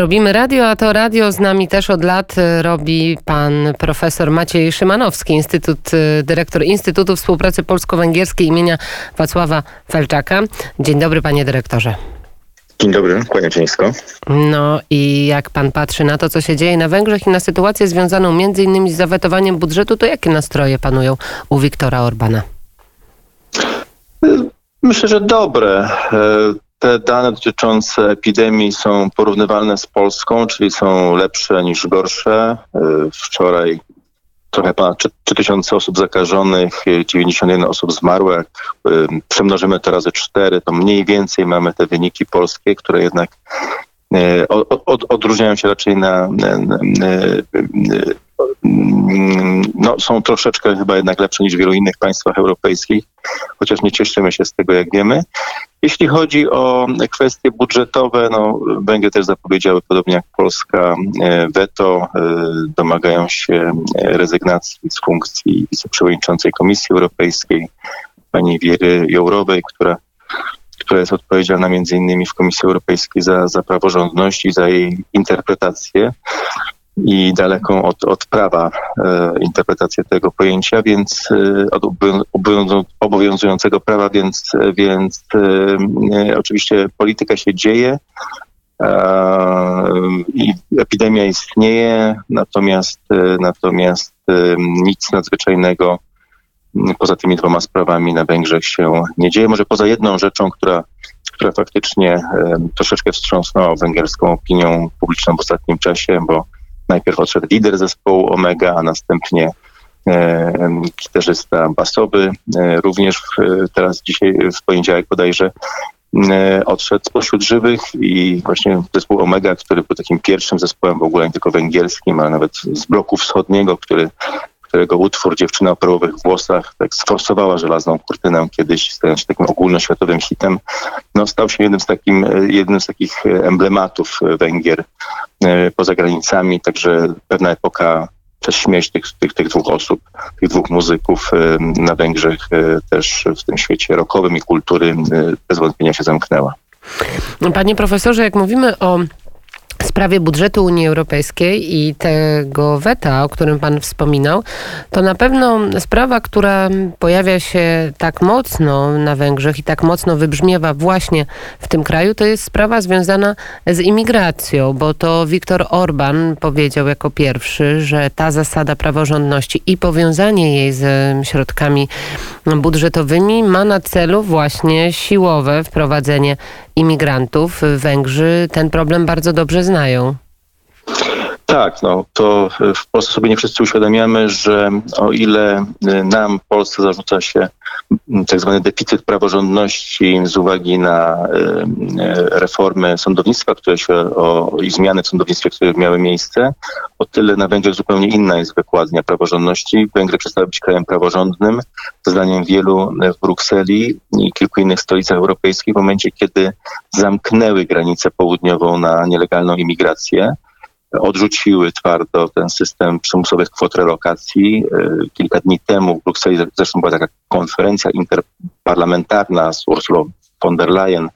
Robimy radio, a to radio z nami też od lat y, robi pan profesor Maciej Szymanowski, Instytut, y, dyrektor Instytutu Współpracy Polsko-Węgierskiej imienia Wacława Felczaka. Dzień dobry panie dyrektorze. Dzień dobry, kłaniam się nisko. No i jak pan patrzy na to, co się dzieje na Węgrzech i na sytuację związaną między innymi z zawetowaniem budżetu, to jakie nastroje panują u Wiktora Orbana? Myślę, że dobre. Te dane dotyczące epidemii są porównywalne z Polską, czyli są lepsze niż gorsze. E, Wczoraj trochę ponad 3000 osób zakażonych, e, 91 osób zmarło. Jak e, przemnożymy to razy 4, to mniej więcej mamy te wyniki polskie, które jednak od, odróżniają się raczej na, no, są troszeczkę chyba jednak lepsze niż w wielu innych państwach europejskich, chociaż nie cieszymy się z tego, jak wiemy. Jeśli chodzi o kwestie budżetowe, no, Węgry też zapowiedziały, podobnie jak Polska, e, weto, e, domagają się rezygnacji z funkcji wiceprzewodniczącej Komisji Europejskiej, pani Wiery Jourowej, która która jest odpowiedzialna między innymi w Komisji Europejskiej za, za praworządność i za jej interpretację i daleką od, od prawa e, interpretację tego pojęcia, więc e, od obowiązu- obowiązu- obowiązującego prawa, więc, więc e, e, oczywiście polityka się dzieje i epidemia istnieje, natomiast, e, natomiast e, nic nadzwyczajnego poza tymi dwoma sprawami na Węgrzech się nie dzieje. Może poza jedną rzeczą, która, która faktycznie troszeczkę wstrząsnęła węgierską opinią publiczną w ostatnim czasie, bo najpierw odszedł lider zespołu Omega, a następnie e, gitarzysta basowy. E, również teraz dzisiaj, w poniedziałek bodajże, e, odszedł spośród żywych i właśnie zespół Omega, który był takim pierwszym zespołem w ogóle nie tylko węgierskim, ale nawet z bloku wschodniego, który którego utwór Dziewczyna o perłowych włosach tak sforsowała żelazną kurtynę kiedyś, stając się takim ogólnoświatowym hitem, no, stał się jednym z, takim, e, jednym z takich e, emblematów e, Węgier poza granicami, także pewna epoka przez śmierć tych, tych, tych dwóch osób, tych dwóch muzyków na Węgrzech też w tym świecie rockowym i kultury bez wątpienia się zamknęła. Panie profesorze, jak mówimy o sprawie budżetu Unii Europejskiej i tego weta, o którym pan wspominał, to na pewno sprawa, która pojawia się tak mocno na Węgrzech i tak mocno wybrzmiewa właśnie w tym kraju, to jest sprawa związana z imigracją, bo to Viktor Orban powiedział jako pierwszy, że ta zasada praworządności i powiązanie jej z środkami budżetowymi ma na celu właśnie siłowe wprowadzenie imigrantów. Węgrzy ten problem bardzo dobrze znają znają. Tak, no to w Polsce sobie nie wszyscy uświadamiamy, że o ile y, nam w Polsce zarzuca się tak zwany deficyt praworządności z uwagi na y, reformy sądownictwa, które się o, i zmiany w sądownictwie, które miały miejsce, o tyle na Węgrzech zupełnie inna jest wykładnia praworządności. Węgry przestały być krajem praworządnym, zdaniem wielu w Brukseli i kilku innych stolicach europejskich w momencie, kiedy zamknęły granicę południową na nielegalną imigrację odrzuciły twardo ten system przymusowych kwot relokacji. E, Kilka dni temu w Brukseli zresztą była taka konferencja interparlamentarna z Ursulą von der Leyen.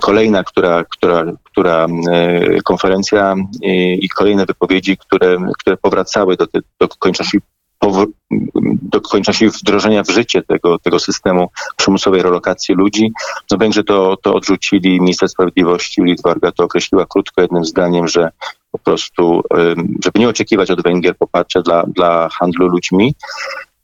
Kolejna, która, która, która e, konferencja i, i kolejne wypowiedzi, które, które powracały do, do powr- do kończości wdrożenia w życie tego, tego systemu przymusowej relokacji ludzi. No Węgrzy to, to odrzucili. Minister Sprawiedliwości Litwarga to określiła krótko jednym zdaniem, że po prostu, żeby nie oczekiwać od Węgier poparcia dla, dla handlu ludźmi.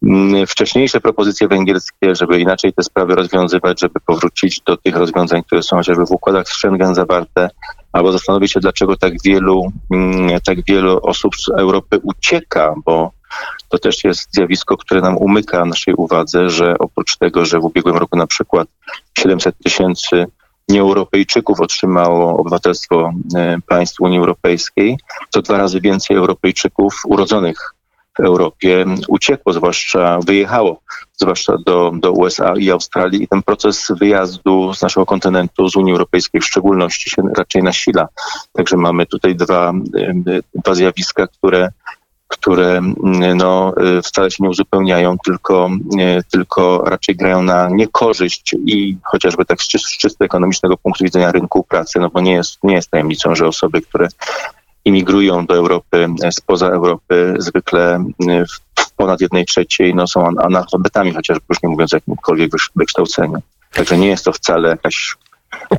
Mm, Wcześniejsze propozycje węgierskie, żeby inaczej te sprawy rozwiązywać, żeby powrócić do tych rozwiązań, które są chociażby w układach z Schengen zawarte, albo zastanowić się, dlaczego tak wielu, mm, tak wielu osób z Europy ucieka, bo to też jest zjawisko, które nam umyka naszej uwadze, że oprócz tego, że w ubiegłym roku na przykład 700 tysięcy nieeuropejczyków otrzymało obywatelstwo e, państw Unii Europejskiej, to dwa razy więcej Europejczyków urodzonych w Europie uciekło, zwłaszcza wyjechało, zwłaszcza do, do USA i Australii i ten proces wyjazdu z naszego kontynentu, z Unii Europejskiej w szczególności się raczej nasila. Także mamy tutaj dwa, e, dwa zjawiska, które które no, wcale się nie uzupełniają, tylko, tylko raczej grają na niekorzyść i chociażby tak z czysto ekonomicznego punktu widzenia rynku pracy, no bo nie jest, nie jest tajemnicą, że osoby, które imigrują do Europy spoza Europy zwykle w ponad jednej trzeciej no, są analfabetami, chociażby już nie mówiąc o jakimkolwiek wykształceniu. Także nie jest to wcale jakaś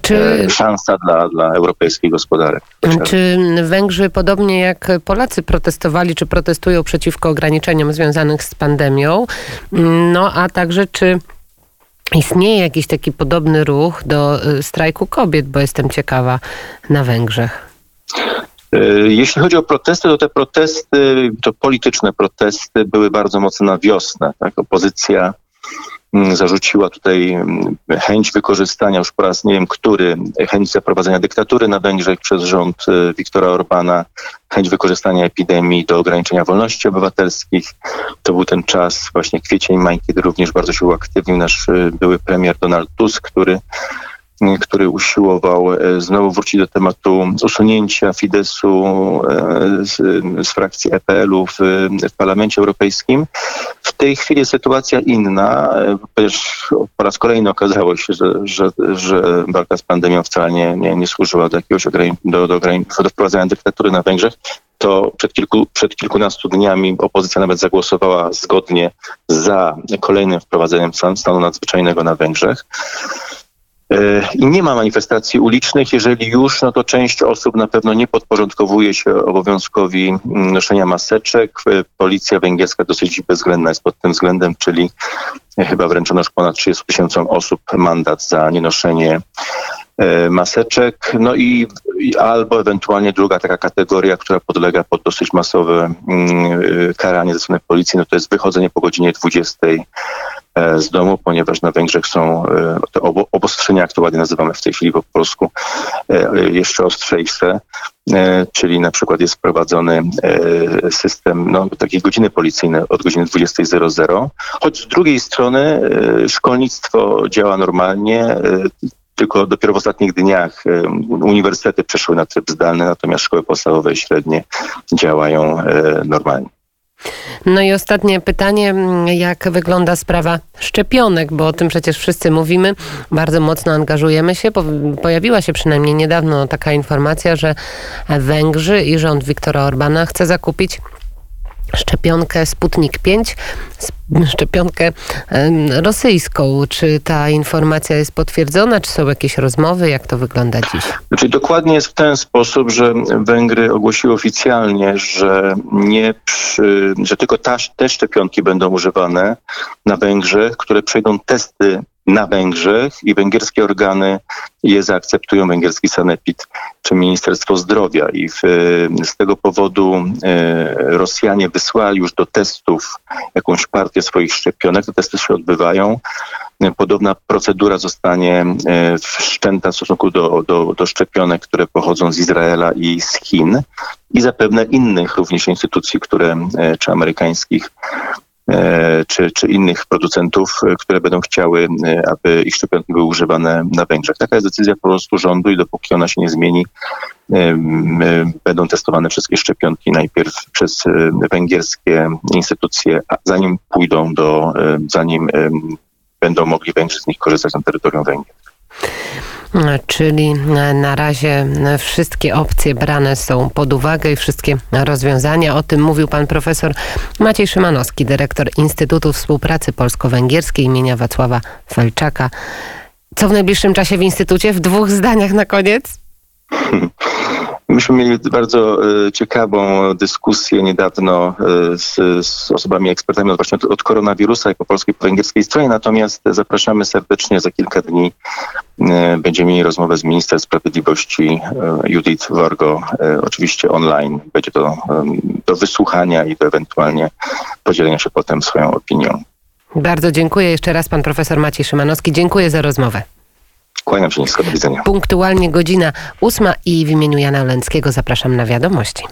czy, e, szansa dla, dla europejskiej gospodarek. Czy Węgrzy, podobnie jak Polacy, protestowali, czy protestują przeciwko ograniczeniom związanych z pandemią? No a także czy istnieje jakiś taki podobny ruch do e, strajku kobiet, bo jestem ciekawa na Węgrzech? E, jeśli chodzi o protesty, to te protesty, to polityczne protesty były bardzo mocno na wiosnę. Tak? Opozycja zarzuciła tutaj mm, chęć wykorzystania już po raz nie wiem który, chęć zaprowadzenia dyktatury na Węgrzech przez rząd y, Viktora Orbana, chęć wykorzystania epidemii do ograniczenia wolności obywatelskich. To był ten czas, właśnie kwiecień, maj, kiedy również bardzo się uaktywnił nasz y, były premier Donald Tusk, który który usiłował e, znowu wrócić do tematu usunięcia Fidesu e, z, z frakcji EPL-u w, w Parlamencie Europejskim. W tej chwili sytuacja inna, e, ponieważ po raz kolejny okazało się, że, że, że walka z pandemią wcale nie, nie, nie służyła do jakiegoś do, do, do wprowadzenia dyktatury na Węgrzech to przed, kilku, przed kilkunastu dniami opozycja nawet zagłosowała zgodnie za kolejnym wprowadzeniem stanu nadzwyczajnego na Węgrzech. E, I nie ma manifestacji ulicznych. Jeżeli już, no to część osób na pewno nie podporządkowuje się obowiązkowi mm, noszenia maseczek. E, policja węgierska dosyć bezwzględna jest pod tym względem, czyli chyba wręczono już ponad 30 tysiącom osób mandat za nienoszenie e, maseczek. No i, albo ewentualnie druga taka kategoria, która podlega pod dosyć masowe mm, karanie ze strony policji, no to jest wychodzenie po godzinie 20 E, z domu, ponieważ na Węgrzech są e, te obostrzenia, jak to ładnie nazywamy w tej chwili po polsku, e, jeszcze ostrzejsze, czyli na przykład jest wprowadzony system no, takiej godziny policyjne od godziny 20.00, choć z drugiej strony szkolnictwo działa normalnie, tylko dopiero w ostatnich dniach uniwersytety przeszły na tryb zdalny, natomiast szkoły podstawowe i średnie działają normalnie. No i ostatnie pytanie, jak wygląda sprawa szczepionek, bo o tym przecież wszyscy mówimy, bardzo mocno angażujemy się. Pojawiła się przynajmniej niedawno taka informacja, że Węgrzy i rząd Viktora Orbana chce zakupić szczepionkę Sputnik 5, szczepionkę rosyjską. Czy ta informacja jest potwierdzona? Czy są jakieś rozmowy? Jak to wygląda dziś? Znaczy, dokładnie jest w ten sposób, że Węgry ogłosiły oficjalnie, że, nie przy, że tylko ta, te szczepionki będą używane na Węgrzech, które przejdą testy na Węgrzech i węgierskie organy je zaakceptują, węgierski sanepid czy Ministerstwo Zdrowia. I w, z tego powodu e, Rosjanie wysłali już do testów jakąś partię swoich szczepionek. Te testy się odbywają. Podobna procedura zostanie e, wszczęta w stosunku do, do, do szczepionek, które pochodzą z Izraela i z Chin i zapewne innych również instytucji, które, e, czy amerykańskich, E, czy, czy innych producentów, e, które będą chciały, e, aby ich szczepionki były używane na Węgrzech. Taka jest decyzja po prostu rządu i dopóki ona się nie zmieni, będą testowane wszystkie szczepionki najpierw przez węgierskie instytucje, zanim pójdą do, zanim będą mogli Węgrzy z nich korzystać na terytorium Węgier. Czyli na razie wszystkie opcje brane są pod uwagę i wszystkie rozwiązania. O tym mówił pan profesor Maciej Szymanowski, dyrektor Instytutu Współpracy Polsko-Węgierskiej imienia Wacława Felczaka. Co w najbliższym czasie w Instytucie? W dwóch zdaniach na koniec? Myśmy mieli bardzo e, ciekawą dyskusję niedawno e, z, z osobami ekspertami właśnie od, od koronawirusa, jako polskiej po węgierskiej stronie, natomiast zapraszamy serdecznie za kilka dni. E, będziemy mieli rozmowę z minister sprawiedliwości Judith Wargo, oczywiście online. Będzie to do wysłuchania i do ewentualnie podzielenia się potem swoją opinią. Bardzo dziękuję jeszcze raz pan profesor Maciej Szymanowski. Dziękuję za rozmowę. Kłaniam się nisko, do widzenia. Punktualnie godzina ósma i w imieniu Jana Olęckiego zapraszam na wiadomości.